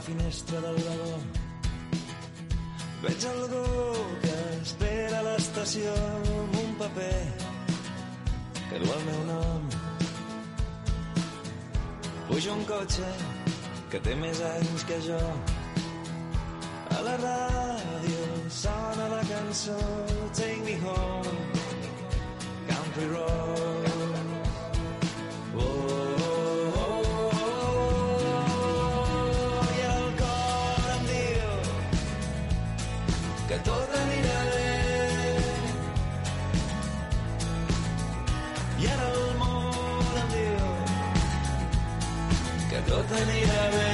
la finestra del vagó. Veig algú que espera a l'estació amb un paper que du el meu nom. Pujo un cotxe que té més anys que jo. Que tot anirà bé. I ara el món em diu que tot anirà bé.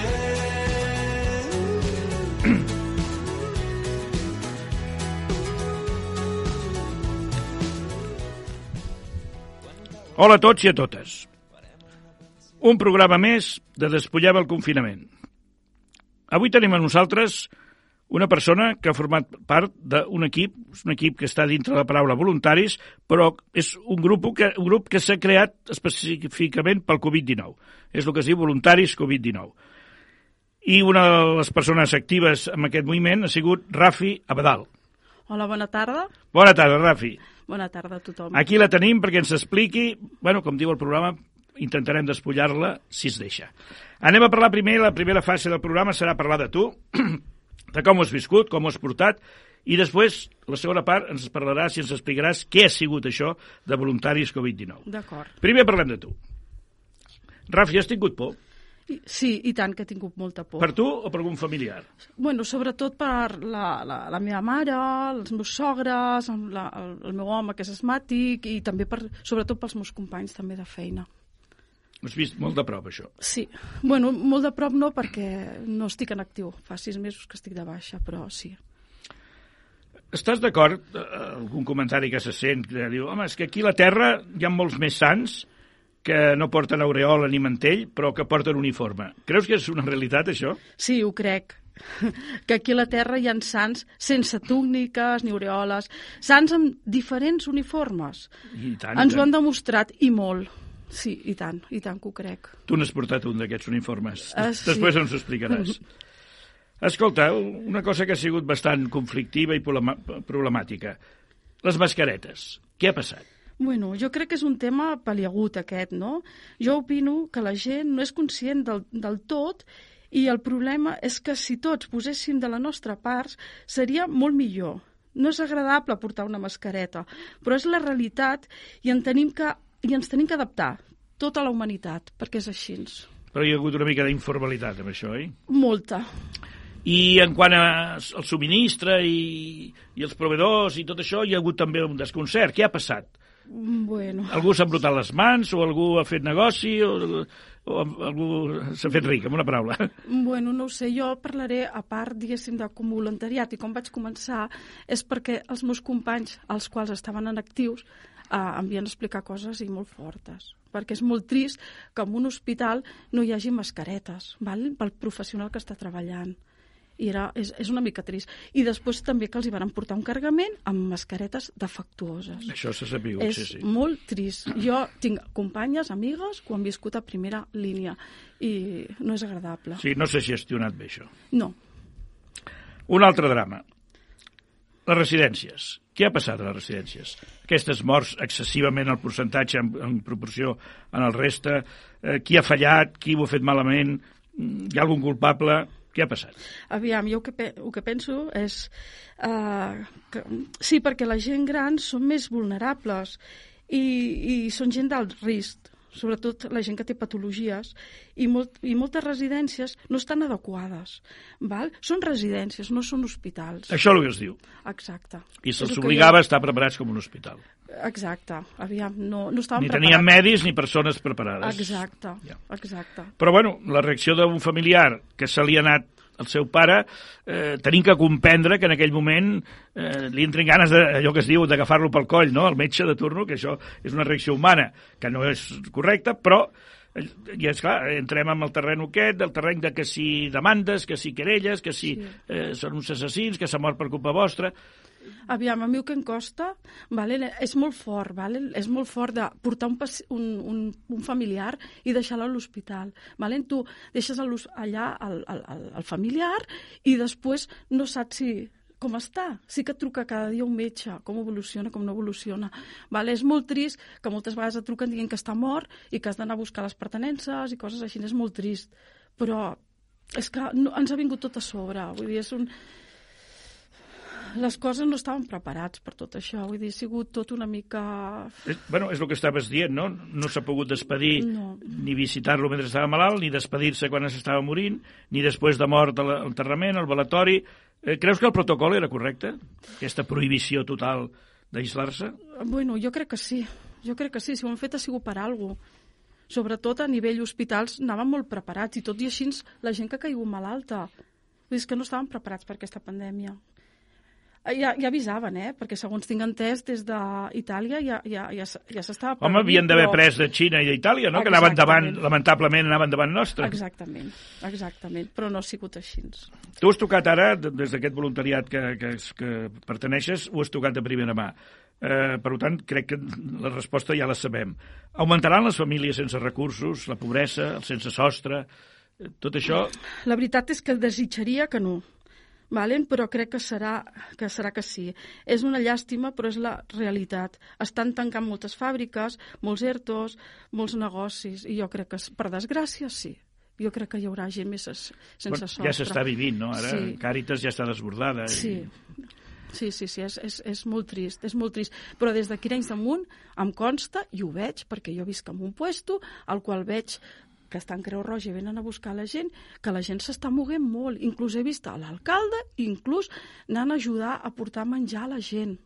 Hola a tots i a totes. Un programa més de Despullem el confinament. Avui tenim a nosaltres una persona que ha format part d'un equip, un equip que està dintre de la paraula voluntaris, però és un grup que, un grup que s'ha creat específicament pel Covid-19. És el que es diu Voluntaris Covid-19. I una de les persones actives en aquest moviment ha sigut Rafi Abadal. Hola, bona tarda. Bona tarda, Rafi. Bona tarda a tothom. Aquí la tenim perquè ens expliqui, bueno, com diu el programa, intentarem despullar-la si es deixa. Anem a parlar primer, la primera fase del programa serà parlar de tu, de com ho has viscut, com ho has portat, i després, la segona part, ens parlaràs i ens explicaràs què ha sigut això de voluntaris Covid-19. D'acord. Primer parlem de tu. Rafi, has tingut por? Sí, i tant que he tingut molta por. Per tu o per algun familiar? Bueno, sobretot per la, la, la meva mare, els meus sogres, la, el, el meu home que és asmàtic i també per, sobretot pels meus companys també de feina. Has vist molt de prop, això. Sí, bueno, molt de prop no perquè no estic en actiu. Fa sis mesos que estic de baixa, però sí. Estàs d'acord, eh, algun comentari que se sent, que diu, home, és que aquí a la Terra hi ha molts més sants que no porten aureola ni mantell, però que porten uniforme. Creus que és una realitat, això? Sí, ho crec. Que aquí a la Terra hi ha sants sense túniques ni aureoles, sants amb diferents uniformes. I tant, Ens ho han tant. demostrat i molt. Sí, i tant, i tant que ho crec. Tu n'has portat un d'aquests uniformes. Ah, sí. Després ens ho explicaràs. Escolta, una cosa que ha sigut bastant conflictiva i problemàtica. Les mascaretes. Què ha passat? Bueno, jo crec que és un tema paliagut aquest, no? Jo opino que la gent no és conscient del, del tot i el problema és que si tots poséssim de la nostra part seria molt millor. No és agradable portar una mascareta, però és la realitat i, en tenim que, i ens tenim que adaptar, tota la humanitat, perquè és així. Però hi ha hagut una mica d'informalitat amb això, oi? Molta. I en quant a- al subministre i, i els proveedors i tot això, hi ha hagut també un desconcert. Què ha passat? Bueno, Algú s'ha embrutat les mans o algú ha fet negoci o, o algú s'ha fet ric, amb una paraula. Bueno, no ho sé, jo parlaré a part, diguéssim, de com voluntariat i com vaig començar és perquè els meus companys, els quals estaven en actius, eh, em havien d'explicar coses i molt fortes. Perquè és molt trist que en un hospital no hi hagi mascaretes, val? pel professional que està treballant. I era, és, és una mica trist. I després també que els hi van portar un cargament amb mascaretes defectuoses. Això s'ha sabut, És sí, sí. molt trist. Jo tinc companyes, amigues, que ho han viscut a primera línia i no és agradable. Sí, no s'ha gestionat bé, això. No. Un altre drama. Les residències. Què ha passat a les residències? Aquestes morts excessivament el percentatge en, en proporció en el reste. Eh, qui ha fallat? Qui ho ha fet malament? Mm, Hi ha algun culpable? Què ha passat? Aviam, jo el que, pe el que penso és... Uh, que, sí, perquè la gent gran són més vulnerables i, i són gent d'alt risc, sobretot la gent que té patologies, i, molt, i moltes residències no estan adequades. Val? Són residències, no són hospitals. Això és el que es diu. Exacte. I se'ls obligava a jo- estar preparats com un hospital. Exacte. Aviam, no, no estàvem Ni tenien preparats. medis ni persones preparades. Exacte, Ja. exacte. Però, bueno, la reacció d'un familiar que se li ha anat el seu pare, eh, tenim que comprendre que en aquell moment eh, li entren ganes de, allò que es diu d'agafar-lo pel coll, no?, el metge de turno, que això és una reacció humana, que no és correcta, però eh, i és clar, entrem en el terreny aquest, del terreny de que si demandes, que si querelles, que si Sí. eh, són uns assassins, que s'ha mort per culpa vostra. Aviam, a mi el que em costa vale, és molt fort, vale? és molt fort de portar un, un, un, un familiar i deixar-lo a l'hospital. Vale? Tu deixes allà el, el, el, el familiar i després no saps si com està. Sí que et truca cada dia un metge, com evoluciona, com no evoluciona. Vale? És molt trist que moltes vegades et truquen dient que està mort i que has d'anar a buscar les pertenences i coses així. És molt trist. Però és que no, ens ha vingut tot a sobre. Vull dir, és un les coses no estaven preparats per tot això, vull dir, ha sigut tot una mica... És, bueno, és el que estaves dient, no? No s'ha pogut despedir no. ni visitar-lo mentre estava malalt, ni despedir-se quan s'estava morint, ni després de mort a l'enterrament, al velatori... Eh, creus que el protocol era correcte? Aquesta prohibició total d'aïslar-se? Bueno, jo crec que sí. Jo crec que sí. Si ho han fet ha sigut per alguna cosa. Sobretot a nivell hospitals anaven molt preparats i tot i així la gent que ha caigut malalta. Vull dir, que no estaven preparats per aquesta pandèmia. Ja, ja avisaven, eh? Perquè segons tinc entès, des d'Itàlia ja, ja, ja, ja s'estava... Home, havien d'haver però... pres de Xina i d'Itàlia, no? Exactament. Que anaven davant, lamentablement, anaven davant nostre. Exactament, exactament, però no ha sigut així. Tu has tocat ara, des d'aquest voluntariat que, que, que perteneixes, ho has tocat de primera mà. Eh, per tant, crec que la resposta ja la sabem. Augmentaran les famílies sense recursos, la pobresa, el sense sostre, eh, tot això... La veritat és que desitjaria que no valen? però crec que serà, que serà que sí. És una llàstima, però és la realitat. Estan tancant moltes fàbriques, molts ERTOs, molts negocis, i jo crec que, per desgràcia, sí. Jo crec que hi haurà gent més sense bueno, sostre. Ja s'està vivint, no? Ara sí. Càritas ja està desbordada. Sí. I... Sí, sí, sí, és, és, és molt trist, és molt trist. Però des d'aquí anys damunt em consta, i ho veig, perquè jo visc en un puesto, al qual veig que estan Creu Roja i venen a buscar la gent, que la gent s'està moguent molt. Inclús he vist l'alcalde, inclús anant a ajudar a portar menjar a la gent.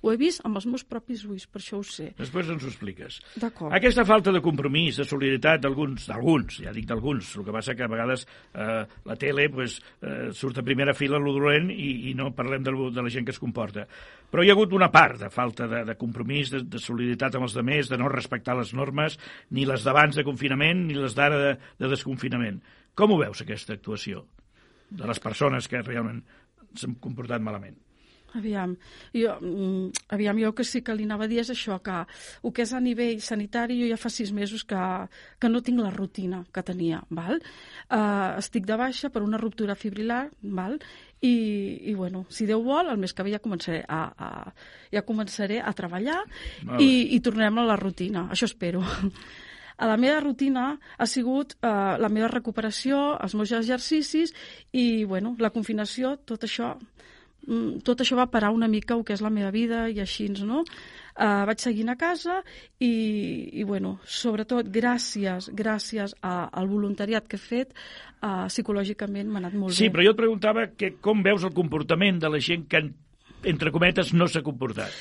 Ho he vist amb els meus propis ulls, per això ho sé. Després ens ho expliques. D'acord. Aquesta falta de compromís, de solidaritat d'alguns, d'alguns, ja dic d'alguns, el que passa que a vegades eh, la tele pues, eh, surt a primera fila lo dolent i, i no parlem de, de la gent que es comporta. Però hi ha hagut una part de falta de, de compromís, de, de solidaritat amb els demés, de no respectar les normes, ni les d'abans de confinament, ni les d'ara de, de desconfinament. Com ho veus, aquesta actuació de les persones que realment s'han comportat malament? Aviam, jo, mm, aviam, jo que sí que li anava a dir és això, que el que és a nivell sanitari jo ja fa sis mesos que, que no tinc la rutina que tenia, val? Uh, estic de baixa per una ruptura fibrilar, val? I, i bueno, si Déu vol, el mes que ve ja començaré a, a, ja començaré a treballar i, i tornarem a la rutina, això espero. A la meva rutina ha sigut uh, la meva recuperació, els meus exercicis i, bueno, la confinació, tot això tot això va parar una mica el que és la meva vida i així, no? Uh, vaig seguint a casa i, i bueno, sobretot gràcies gràcies a, al voluntariat que he fet, uh, psicològicament m'ha anat molt sí, bé. Sí, però jo et preguntava que com veus el comportament de la gent que, entre cometes, no s'ha comportat.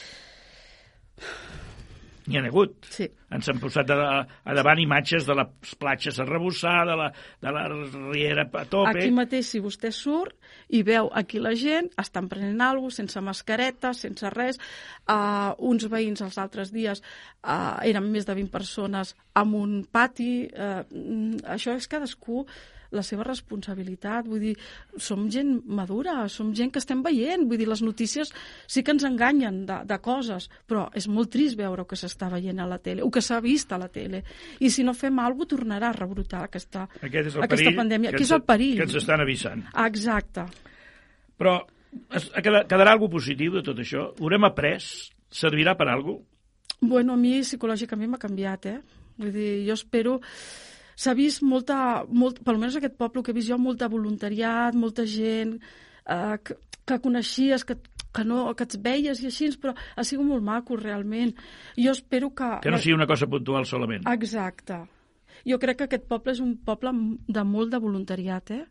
N'hi ha hagut. Sí. Ens han posat a, a davant imatges de les platges a rebussar, de la, de la riera a tope... Aquí mateix, si vostè surt i veu aquí la gent, estan prenent alguna cosa, sense mascareta, sense res. Uh, uns veïns els altres dies uh, eren més de 20 persones amb un pati. Uh, això és cadascú la seva responsabilitat, vull dir, som gent madura, som gent que estem veient, vull dir, les notícies sí que ens enganyen de, de coses, però és molt trist veure que s'està veient a la tele, el que s'ha vist a la tele, i si no fem alguna cosa tornarà a rebrotar aquesta, Aquest és el aquesta perill pandèmia. Que és el perill. Que ens estan avisant. Exacte. Però es, quedarà alguna positiu de tot això? Ho haurem après? Servirà per alguna cosa? Bueno, a mi psicològicament m'ha canviat, eh? Vull dir, jo espero s'ha vist molta, molt, per almenys aquest poble que he vist jo, molta voluntariat, molta gent eh, que, que coneixies, que, que, no, que et veies i així, però ha sigut molt maco, realment. Jo espero que... Que no sigui una cosa puntual solament. Exacte. Jo crec que aquest poble és un poble de molt de voluntariat, eh?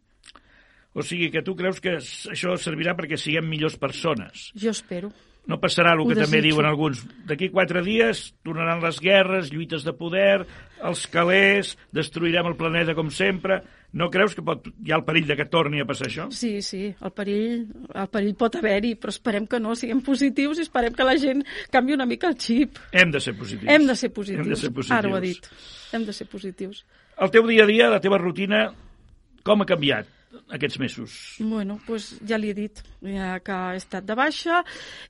O sigui que tu creus que això servirà perquè siguem millors persones. Jo espero. No passarà el que també diuen alguns. D'aquí quatre dies tornaran les guerres, lluites de poder, els calés, destruirem el planeta com sempre. No creus que pot, hi ha el perill de que torni a passar això? Sí, sí, el perill, el perill pot haver-hi, però esperem que no, siguem positius i esperem que la gent canvi una mica el xip. Hem de ser positius. Hem de ser positius. Hem de ser positius. Ara ho ha dit. Hem de ser positius. El teu dia a dia, la teva rutina, com ha canviat? Aquests mesos? Bueno, pues ja li he dit ja que he estat de baixa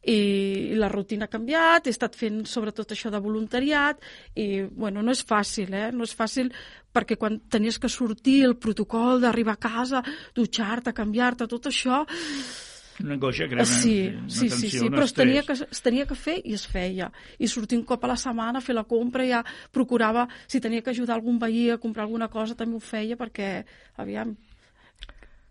i la rutina ha canviat, he estat fent sobretot això de voluntariat i, bueno, no és fàcil, eh? No és fàcil perquè quan tenies que sortir el protocol d'arribar a casa, dutxar-te, canviar-te, tot això... Una angoixa, crema. Sí, una sí, sí, tensió, sí, un però es tenia, que, es tenia que fer i es feia. I sortir un cop a la setmana a fer la compra, ja procurava, si tenia que ajudar algun veí a comprar alguna cosa, també ho feia perquè, aviam,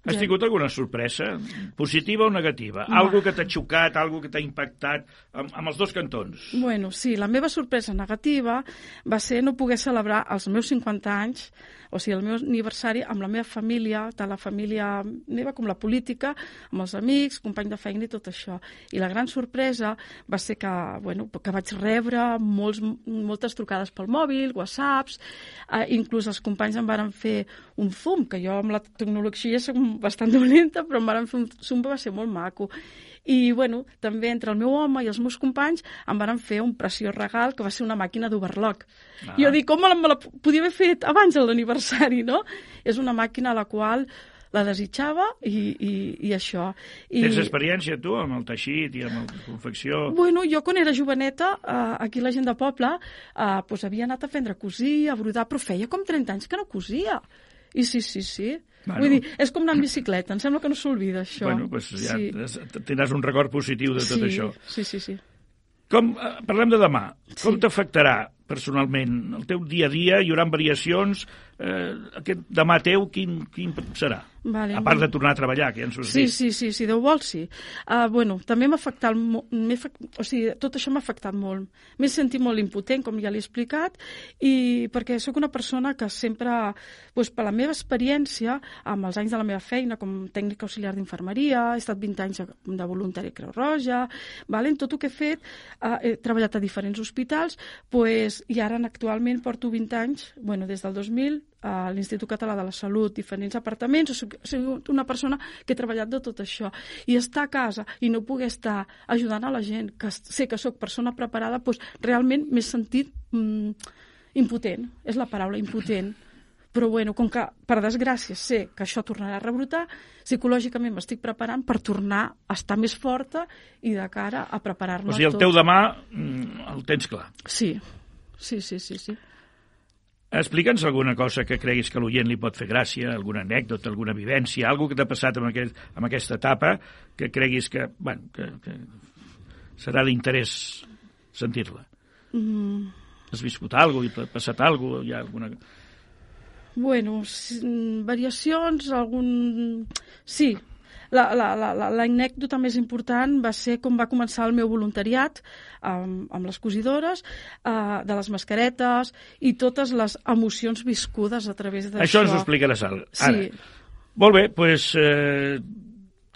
Has Ja. tingut alguna sorpresa? Positiva o negativa? No. Algo que t'ha xocat, algo que t'ha impactat amb, amb els dos cantons? Bueno, sí, la meva sorpresa negativa va ser no poder celebrar els meus 50 anys, o sigui, el meu aniversari amb la meva família, tant la família meva com la política, amb els amics, companys de feina i tot això. I la gran sorpresa va ser que, bueno, que vaig rebre molts, moltes trucades pel mòbil, whatsapps, eh, inclús els companys em varen fer un zoom, que jo amb la tecnologia soc bastant dolenta, però em varen fer un zoom va ser molt maco. I, bueno, també entre el meu home i els meus companys em varen fer un preciós regal que va ser una màquina d'overlock. Ah. Jo dic, com me la, me la podia haver fet abans de l'aniversari, no? És una màquina a la qual la desitjava i, i, i això. I, Tens experiència, tu, amb el teixit i amb la confecció? Bueno, jo quan era joveneta, eh, aquí la gent de poble, eh, pues havia anat a aprendre a cosir, a brodar, però feia com 30 anys que no cosia. I sí, sí, sí. Bueno. Vull dir, és com anar en bicicleta, em sembla que no s'oblida això. Bueno, doncs ja sí. sí. tindràs un record positiu de tot sí, això. Sí, sí, sí. Com, eh, parlem de demà. Com Sí. t'afectarà personalment el teu dia a dia? Hi haurà variacions? Eh, aquest demà teu, quin, quin serà? Vale, a part de tornar a treballar, que ja ens ho has Sí, dit. sí, sí, sí, Déu vol, sí. Uh, bueno, també m'ha afectat, o sigui, tot això m'ha afectat molt. M'he sentit molt impotent, com ja l'he explicat, i perquè sóc una persona que sempre, doncs, per la meva experiència, amb els anys de la meva feina com tècnica auxiliar d'infermeria, he estat 20 anys de voluntari a Creu Roja, vale? en tot el que he fet, uh, he treballat a diferents hospitals, pues, i ara actualment porto 20 anys, bueno, des del 2000, a l'Institut Català de la Salut, diferents apartaments, soc, soc una persona que he treballat de tot això. I estar a casa i no poder estar ajudant a la gent, que sé que sóc persona preparada, doncs realment m'he sentit mm, impotent, és la paraula, impotent. Però bueno, com que per desgràcia sé que això tornarà a rebrotar, psicològicament m'estic preparant per tornar a estar més forta i de cara a preparar-me O sigui, el tot. teu demà mm, el tens clar. Sí, sí, sí, sí, sí. Explica'ns alguna cosa que creguis que l'oient li pot fer gràcia, alguna anècdota, alguna vivència, alguna que t'ha passat amb, aquest, amb aquesta etapa que creguis que, bueno, que, que serà d'interès sentir-la. Mm, Has viscut alguna cosa, t'ha passat alguna cosa, hi ha alguna... Bueno, variacions, algun... Sí, la- la- la- la- l'anècdota més important va ser com va començar el meu voluntariat amb, amb les cosidores, eh, de les mascaretes i totes les emocions viscudes a través d'això. Això ens ho explicaràs ara. Sí, Molt bé, doncs eh,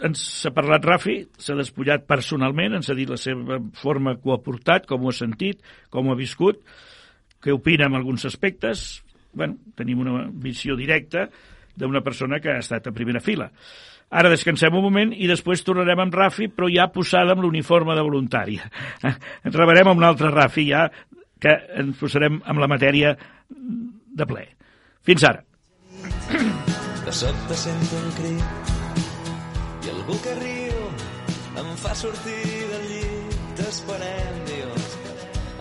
ens ha parlat Rafi, s'ha despullat personalment, ens ha dit la seva forma que ho ha portat, com ho ha sentit, com ho ha viscut, què opina en alguns aspectes. bueno, tenim una visió directa d'una persona que ha estat a primera fila. Ara descansem un moment i després tornarem amb Rafi, però ja posada amb l'uniforme de voluntària. Ens rebarem amb un altre Rafi ja, que ens posarem amb la matèria de ple. Fins ara. De sobte sento un crit i algú que riu em fa sortir del llit. T'esperem, dius,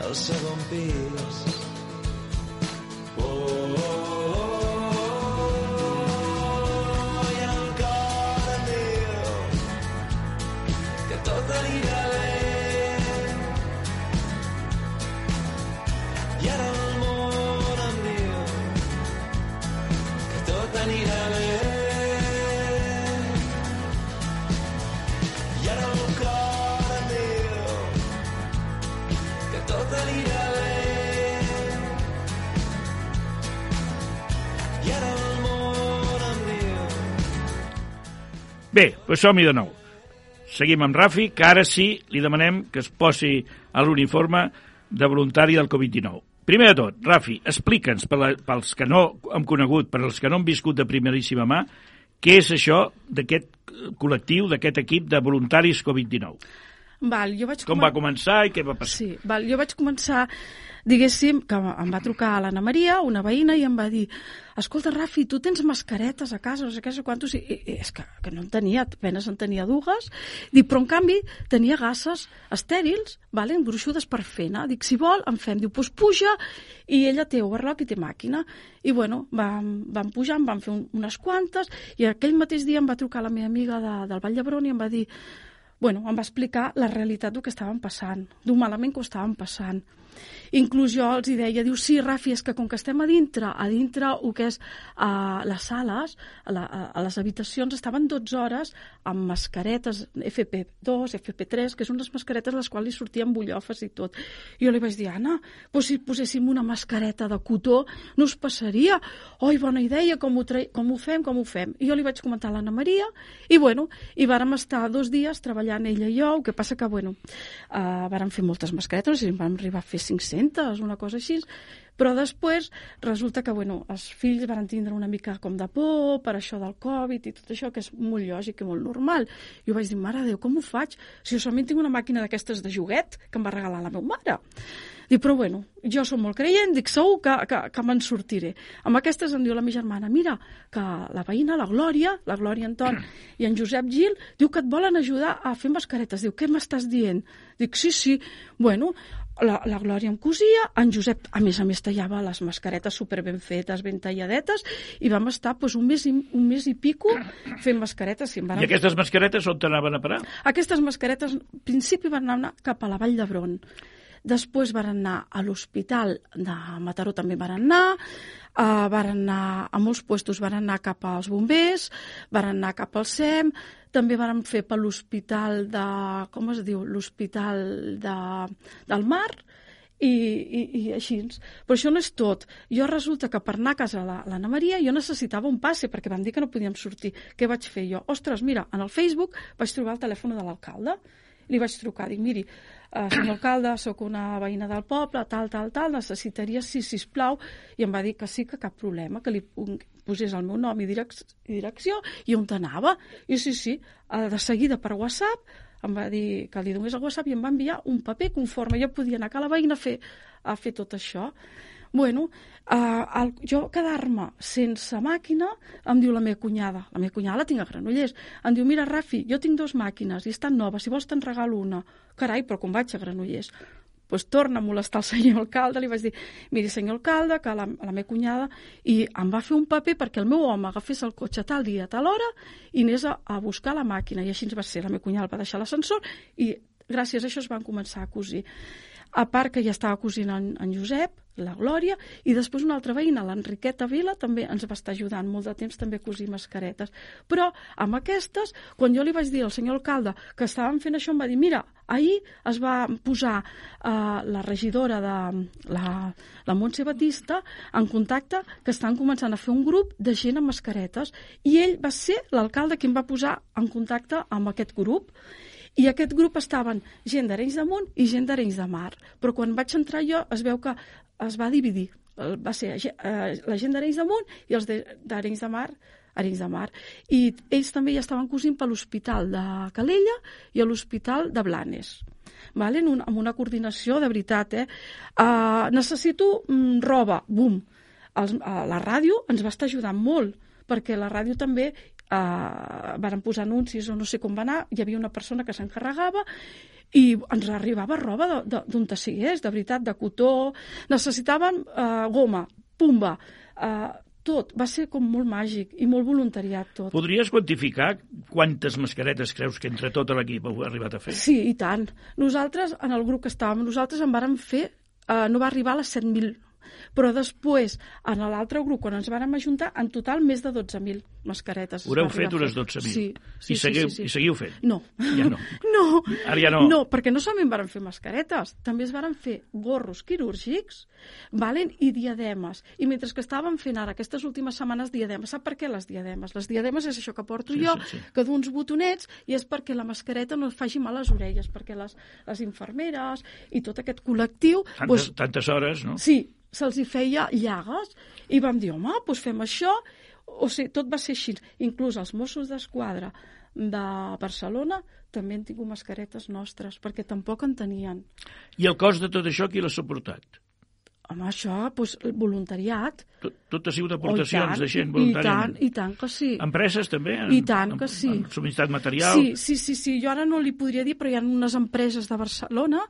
al segon pis. Oh, oh, oh, bé. Doncs som-hi de nou. Seguim amb Rafi, que ara sí li demanem que es posi a l'uniforme de voluntari del Covid-19. Primer de tot, Rafi, explica'ns, pels que no hem conegut, per als que no han viscut de primeríssima mà, què és això d'aquest col·lectiu, d'aquest equip de voluntaris Covid-19? Val, jo vaig Com comen- va començar i què va passar? Sí, val, jo vaig començar, diguéssim, que em va trucar l'Anna Maria, una veïna, i em va dir escolta, Rafi, tu tens mascaretes a casa, no sé què, no sé quantos, i, i, és que, que no en tenia, apenas en tenia dues, dic, però en canvi tenia gasses estèrils, vale, gruixudes per fer anar, dic, si vol, en fem, diu, doncs puja, i ella té overlock i té màquina, i bueno, vam, vam pujar, en vam fer un, unes quantes, i aquell mateix dia em va trucar la meva amiga de, del Vall d'Hebron i em va dir bueno, em va explicar la realitat del que estaven passant, d'un malament que ho estaven passant. Inclús jo els deia, diu, sí, Rafi, és que com que estem a dintre, a dintre el que és a les sales, a, la, a, les habitacions, estaven 12 hores amb mascaretes FP2, FP3, que són les mascaretes les quals li sortien bullofes i tot. I jo li vaig dir, Anna, doncs si poséssim una mascareta de cotó, no us passaria? Oi, bona idea, com ho, com ho fem, com ho fem? I jo li vaig comentar a l'Anna Maria, i bueno, i vàrem estar dos dies treballant ella i jo, el que passa que, bueno, uh, vàrem fer moltes mascaretes, en vam arribar a fer 500, una cosa així, però després resulta que bueno, els fills van tindre una mica com de por per això del Covid i tot això, que és molt lògic i molt normal. I jo vaig dir, mare Déu, com ho faig? Si jo solament tinc una màquina d'aquestes de joguet que em va regalar la meva mare. Dic, però bueno, jo som molt creient, dic, segur que, que, que me'n sortiré. Amb aquestes em diu la meva germana, mira, que la veïna, la Glòria, la Glòria Anton i en Josep Gil, diu que et volen ajudar a fer mascaretes. Diu, què m'estàs dient? Dic, sí, sí. Bueno, la, la Glòria em cosia, en Josep, a més a més, tallava les mascaretes super ben fetes, ben talladetes, i vam estar pues, un, mes i, un mes i pico fent mascaretes. Sí, em I aquestes mascaretes on t'anaven a parar? Aquestes mascaretes, en principi, van anar cap a la Vall d'Hebron. Després van anar a l'hospital de Mataró, també van anar, uh, van anar a molts puestos, van anar cap als bombers, van anar cap al SEM, també van fer per l'hospital de... com es diu? L'hospital de, del Mar, i, i, i així. Però això no és tot. Jo resulta que per anar a casa de l'Anna Maria jo necessitava un passe perquè van dir que no podíem sortir. Què vaig fer jo? Ostres, mira, en el Facebook vaig trobar el telèfon de l'alcalde li vaig trucar, dic, miri, uh, senyor alcalde, sóc una veïna del poble, tal, tal, tal, necessitaria, sí, sisplau, i em va dir que sí, que cap problema, que li posés el meu nom i, direc i direcció i on t'anava. I sí, sí, uh, de seguida per WhatsApp em va dir que li donés el WhatsApp i em va enviar un paper conforme jo podia anar a la veïna a fer, a fer tot això. Bueno, uh, el, jo quedar-me sense màquina, em diu la meva cunyada, la meva cunyada la tinc a Granollers, em diu, mira, Rafi, jo tinc dues màquines i estan noves, si vols te'n regalo una. Carai, però com vaig a Granollers? pues torna a molestar el senyor alcalde, li vaig dir, miri senyor alcalde, que la, la meva cunyada, i em va fer un paper perquè el meu home agafés el cotxe tal dia, tal hora, i anés a, a buscar la màquina, i així va ser, la meva cunyada va deixar l'ascensor, i gràcies a això es van començar a cosir. A part que ja estava cosint en, en Josep, la Glòria, i després una altra veïna, l'Enriqueta Vila, també ens va estar ajudant molt de temps també a cosir mascaretes. Però amb aquestes, quan jo li vaig dir al senyor alcalde que estàvem fent això, em va dir, mira, ahir es va posar eh, la regidora de la, la Montse Batista en contacte que estan començant a fer un grup de gent amb mascaretes i ell va ser l'alcalde qui em va posar en contacte amb aquest grup i aquest grup estaven gent d'Arenys de Munt i gent d'Arenys de Mar. Però quan vaig entrar jo es veu que es va dividir. Va ser eh, la gent d'Arenys de Munt i els d'Arenys de Mar Arenys de Mar. I ells també ja estaven cosint per l'Hospital de Calella i a l'Hospital de Blanes. Vale? En un, amb una coordinació de veritat. Eh? Uh, necessito mm, roba, bum. Els, uh, la ràdio ens va estar ajudant molt perquè la ràdio també eh, van posar anuncis o no sé com va anar, hi havia una persona que s'encarregava i ens arribava roba d'on te sigués, de veritat, de cotó, necessitaven eh, goma, pumba, eh, tot, va ser com molt màgic i molt voluntariat tot. Podries quantificar quantes mascaretes creus que entre tot l'equip heu arribat a fer? Sí, i tant. Nosaltres, en el grup que estàvem, nosaltres en vàrem fer, eh, no va arribar a les 7.000 però després, en l'altre grup, quan ens vàrem ajuntar, en total més de 12.000 mascaretes. Haureu fet unes 12.000? Sí. sí, I, seguiu, sí, sí, sí. I seguiu fent? No. Ja no. no. Ara ja no. No, perquè no solament varen fer mascaretes, també es varen fer gorros quirúrgics valen, i diademes. I mentre que estàvem fent ara aquestes últimes setmanes diademes, sap per què les diademes? Les diademes és això que porto Sí, jo, sí, sí. que d'uns botonets, i és perquè la mascareta no faci mal a les orelles, perquè les, les infermeres i tot aquest col·lectiu... Tantes, tantes hores, no? Sí, se'ls hi feia llagues i vam dir, home, doncs fem això. O sigui, tot va ser així. Inclús els Mossos d'Esquadra de Barcelona també han tingut mascaretes nostres, perquè tampoc en tenien. I el cost de tot això qui l'ha suportat? Home, això, doncs, el voluntariat. Tot, tot ha sigut Oh, aportacions tant, de gent I tant, i tant que sí. Empreses també? Han, I tant que sí. Han subministrat material? Sí, sí, sí, sí, jo ara no li podria dir, però hi ha unes empreses de Barcelona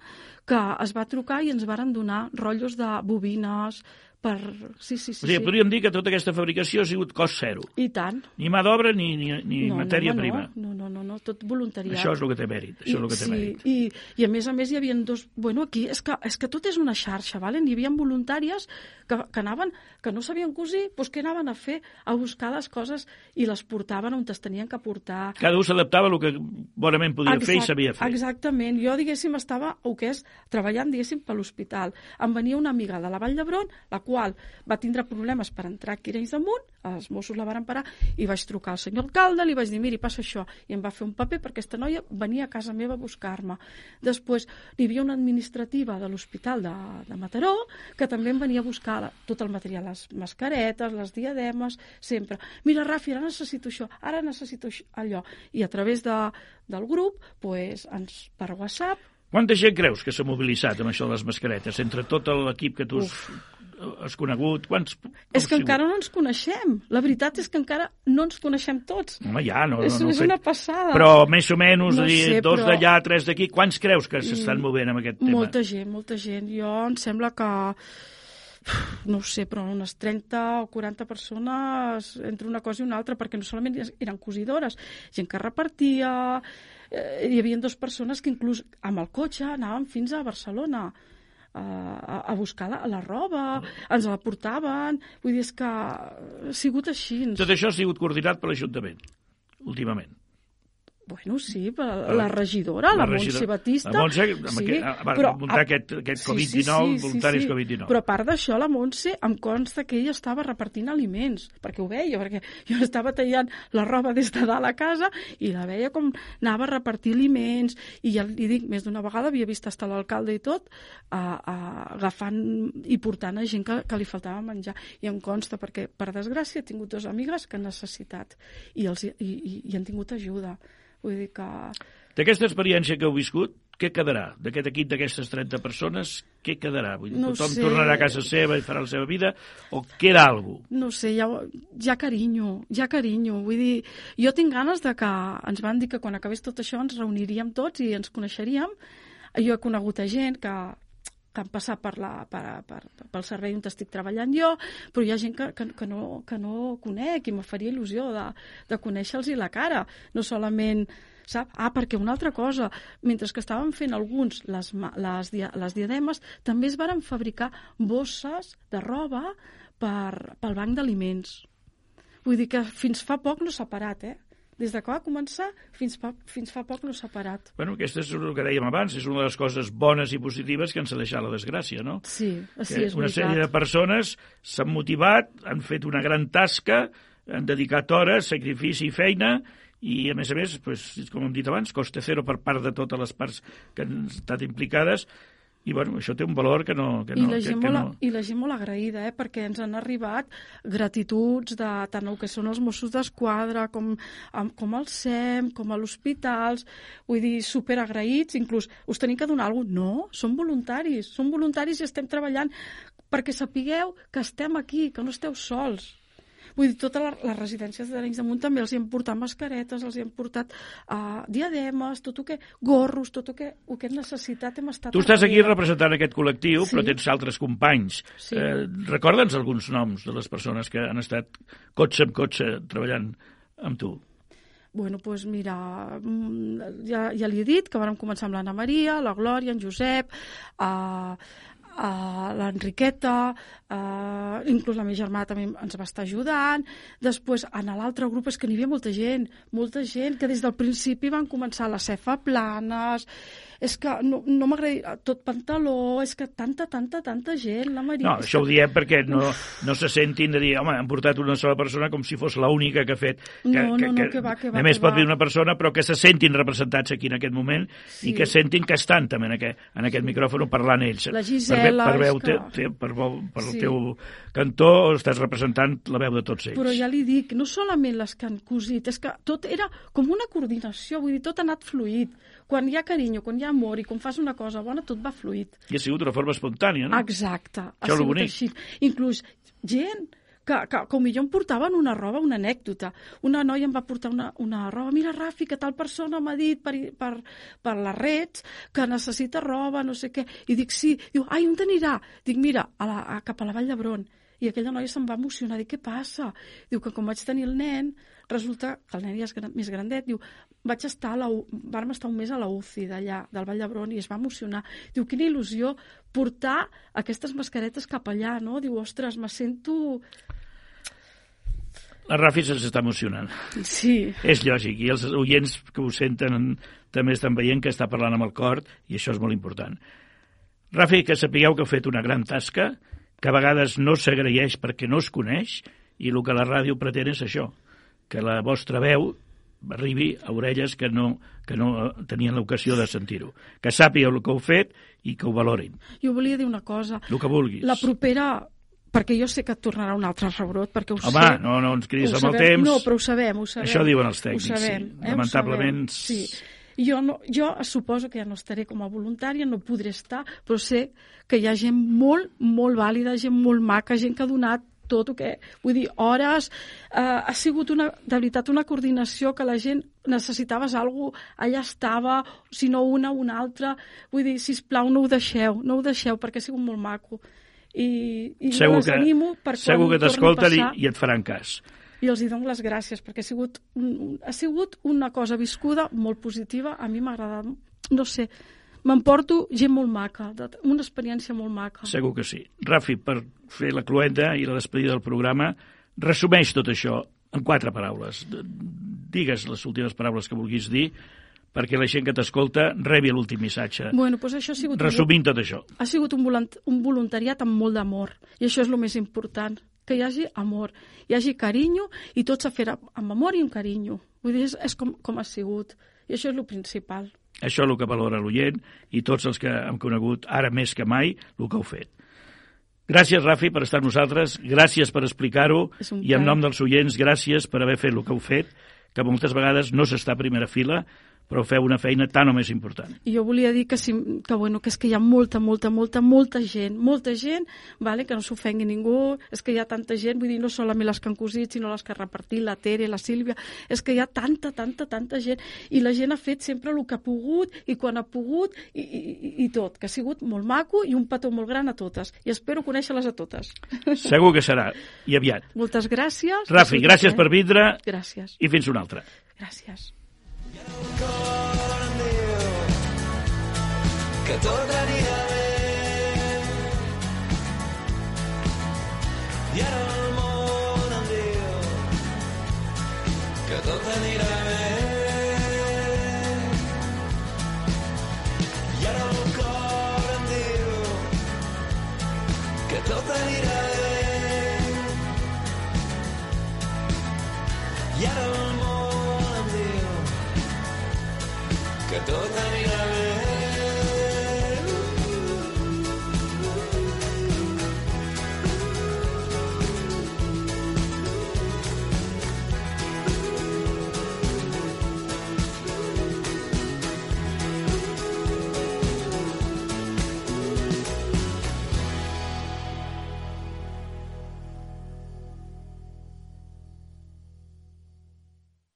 que es va trucar i ens varen donar rotllos de bobines per... Sí, sí, sí. O sigui, sí. podríem dir que tota aquesta fabricació ha sigut cost zero. I tant. Ni mà d'obra ni, ni, ni no, matèria no, prima. No, no, no, no, tot voluntariat. Això és el que té mèrit. Això és el que té sí, mèrit. i, i a més a més hi havia dos... Bueno, aquí és que, és que tot és una xarxa, valen? hi havia voluntàries que, que anaven, que no sabien cosir, doncs que anaven a fer, a buscar les coses i les portaven on es tenien que portar. Cada un s'adaptava a el que bonament podia fer i sabia fer. Exactament. Jo, diguéssim, estava, o que és, treballant, diguéssim, per l'hospital. Em venia una amiga de la Vall d'Hebron, la qual va tindre problemes per entrar aquí a Arenys de Munt, els Mossos la varen parar, i vaig trucar al senyor alcalde, li vaig dir, miri, passa això, i em va fer un paper perquè aquesta noia venia a casa meva a buscar-me. Després, hi havia una administrativa de l'Hospital de, de Mataró, que també em venia a buscar la, tot el material, les mascaretes, les diademes, sempre. Mira, Rafi, ara necessito això, ara necessito això, allò. I a través de, del grup, pues, ens, per WhatsApp, Quanta gent creus que s'ha mobilitzat amb això de les mascaretes? Entre tot l'equip que tu has, has conegut, quants... És que encara no ens coneixem. La veritat és que encara no ens coneixem tots. Home, ja, no, és no, no, és una passada. Però més o menys, No dir, sé, dos però- d'allà, tres d'aquí, quants creus que s'estan movent amb aquest tema? Molta gent, molta gent. Jo em sembla que no ho sé, però unes 30 o 40 persones entre una cosa i una altra, perquè no solament eren cosidores, gent que repartia, eh, hi havia dues persones que inclús amb el cotxe anaven fins a Barcelona a, a, buscar la, la roba, ens la portaven, vull dir, és que ha sigut així. Tot això ha sigut coordinat per l'Ajuntament, últimament. Bueno, sí, per la regidora, la, regidora- Montse Batista. La Montse, amb aquest, va muntar aquest, aquest Covid-19, voluntaris Covid-19. Però a part d'això, la Montse em consta que ella estava repartint aliments, perquè ho veia, perquè jo estava tallant la roba des de dalt a casa i la veia com anava a repartir aliments i ja li dic, més d'una vegada havia vist estar l'alcalde i tot a, a, agafant i portant a gent que, que li faltava menjar. I em consta, perquè per desgràcia he tingut dues amigues que han necessitat i, els, i, i, i han tingut ajuda. Vull dir que... D'aquesta experiència que heu viscut, què quedarà? D'aquest equip d'aquestes 30 persones, què quedarà? Vull dir, No tothom sé. tornarà a casa seva i farà la seva vida? O queda alguna cosa? No sé, ja, ja carinyo, ja carinyo. Vull dir, jo tinc ganes de que ens van dir que quan acabés tot això ens reuniríem tots i ens coneixeríem. Jo he conegut a gent que que han passat per la, per, per, pel servei on estic treballant jo, però hi ha gent que, que, que, no, que no conec i me faria il·lusió de, de conèixer-los la cara, no solament sap? Ah, perquè una altra cosa, mentre que estaven fent alguns les, les, les diademes, també es varen fabricar bosses de roba per, pel banc d'aliments. Vull dir que fins fa poc no s'ha parat, eh? Des de que va començar fins fa, fins fa poc no s'ha parat. Bueno, aquesta és el que dèiem abans, és una de les coses bones i positives que ens ha deixat la desgràcia, no? Sí, sí, és una veritat. sèrie de persones s'han motivat, han fet una gran tasca, han dedicat hores, sacrifici i feina, i a més a més, pues, com hem dit abans, coste zero per part de totes les parts que han estat implicades, i bueno, això té un valor que no... Que I, no, la que, gent que molt, no... I la gent molt agraïda, eh? perquè ens han arribat gratituds de tant el que són els Mossos d'Esquadra, com, com el SEM, com a l'hospitals, vull dir, superagraïts, inclús us tenim que donar alguna cosa. No, són voluntaris, són voluntaris i estem treballant perquè sapigueu que estem aquí, que no esteu sols. Vull dir, totes les, les residències d'Arenys de Munt també els hi han portat mascaretes, els hi han portat uh, diademes, tot el que... gorros, tot el que, el que han necessitat hem estat... Tu estàs aquí representant aquest col·lectiu, Sí. però tens altres companys. Sí. Eh, Recorda'ns alguns noms de les persones que han estat cotxe amb cotxe treballant amb tu. Bueno, doncs pues mira, mm, ja, ja li he dit que vam començar amb l'Anna Maria, la Glòria, en Josep, a, a l'Enriqueta, a, inclús la meva germana també ens va estar ajudant. Després, en l'altre grup, és que n'hi havia molta gent, molta gent, que des del principi van començar la cefa planes, és que no, no m'agradaria, tot pantaló, és que tanta, tanta, tanta gent, la Maria... No, això ho que... diem perquè no, no se sentin de dir, home, han portat una sola persona com si fos l'única que ha fet. Que, No, no, no, que va, que va, Només que pot dir una persona, però que se sentin representats aquí en aquest moment Sí. i que sentin que estan també en aquest, en aquest micròfon parlant ells. La Gisela, novel·les... per, veu, te, te, per, veu- per el Sí. teu cantó estàs representant la veu de tots ells. Però ja li dic, no solament les que han cosit, és que tot era com una coordinació, vull dir, tot ha anat fluid. Quan hi ha carinyo, quan hi ha amor i quan fas una cosa bona, tot va fluid. I ha sigut d'una forma espontània, no? Exacte, ha Això lo sigut bonic. així. Inclús gent que, que com millor em portaven una roba, una anècdota. Una noia em va portar una, una roba. Mira, Rafi, que tal persona m'ha dit per, per, per les reds que necessita roba, no sé què. I dic, sí. Diu, ai, on t'anirà? Dic, mira, a la, a, cap a la Vall d'Hebron. I aquella noia se'n va emocionar. Dic, què passa? Diu que com vaig tenir el nen, resulta que el nen ja és gran, més grandet. Diu, vaig estar a la, vàrem estar un mes a la UCI d'allà, del Vall d'Hebron, i es va emocionar. Diu, quina il·lusió portar aquestes mascaretes cap allà, no? Diu, ostres, me sento... La Rafi se'ns està emocionant. Sí, És lògic, i els oients que ho senten també estan veient que està parlant amb el cor, i això és molt important. Rafi, que sapigueu que heu fet una gran tasca, que a vegades no s'agraeix perquè no es coneix, i el que la ràdio pretén és això, que la vostra veu arribi a orelles que no, que no tenien l'ocasió de sentir-ho. Que sàpigueu el que heu fet i que ho valorin, jo volia dir una cosa. el que vulguis. La propera perquè jo sé que et tornarà un altre rebrot, perquè ho Home, sé. no, no ens cridis amb el temps. No, però ho sabem, ho sabem. Això diuen els tècnics, ho sabem, sí. Eh? Lamentablement, Ho sabem. Sí. Jo, no, jo suposo que ja no estaré com a voluntària, no podré estar, però sé que hi ha gent molt, molt vàlida, gent molt maca, gent que ha donat tot el que... Vull dir, hores... Eh, ha sigut, una, de veritat, una coordinació que la gent necessitaves alguna cosa, allà estava, si no una, una altra. Vull dir, si plau no ho deixeu, no ho deixeu, perquè ha sigut molt maco. I, i segur les que, animo per quan segur que torni a t'escolten i, i et faran cas. i els hi dono les gràcies perquè ha sigut, ha sigut una cosa viscuda molt positiva, a mi m'ha agradat, no sé, m'emporto gent molt maca, una experiència molt maca. Segur que sí. Rafi, per fer la cluenda i la despedida del programa, resumeix tot això en quatre paraules. Digues les últimes paraules que vulguis dir perquè la gent que t'escolta rebi l'últim missatge. Bueno, doncs això ha sigut, un, Resumint tot això. ha sigut un, volant, un voluntariat amb molt d'amor, i això és el més important, que hi hagi amor, hi hagi carinyo, i tot s'ha fet amb amor i amb carinyo. Vull dir, és, és com, com ha sigut, i això és el principal. Això és el que valora l'oient i tots els que hem conegut ara més que mai el que heu fet. Gràcies, Rafi, per estar amb nosaltres, gràcies per explicar-ho un i en nom dels oients, gràcies per haver fet el que heu fet, que moltes vegades no s'està a primera fila, però feu una feina tan o més important. I jo volia dir que, si, que, bueno, que és que hi ha molta, molta, molta, molta gent, molta gent, vale? que no s'ofengui ningú, és que hi ha tanta gent, vull dir, no solament les que han cosit, sinó les que han repartit, la Tere, la Sílvia, és que hi ha tanta, tanta, tanta gent, i la gent ha fet sempre el que ha pogut, i quan ha pogut, i, i, i- tot, que ha sigut molt maco i un petó molt gran a totes, i espero conèixer-les a totes. Segur que serà, i aviat. Moltes gràcies. Rafi, gràcies un per vindre Gràcies, i fins una altra. gràcies. Cor em diu que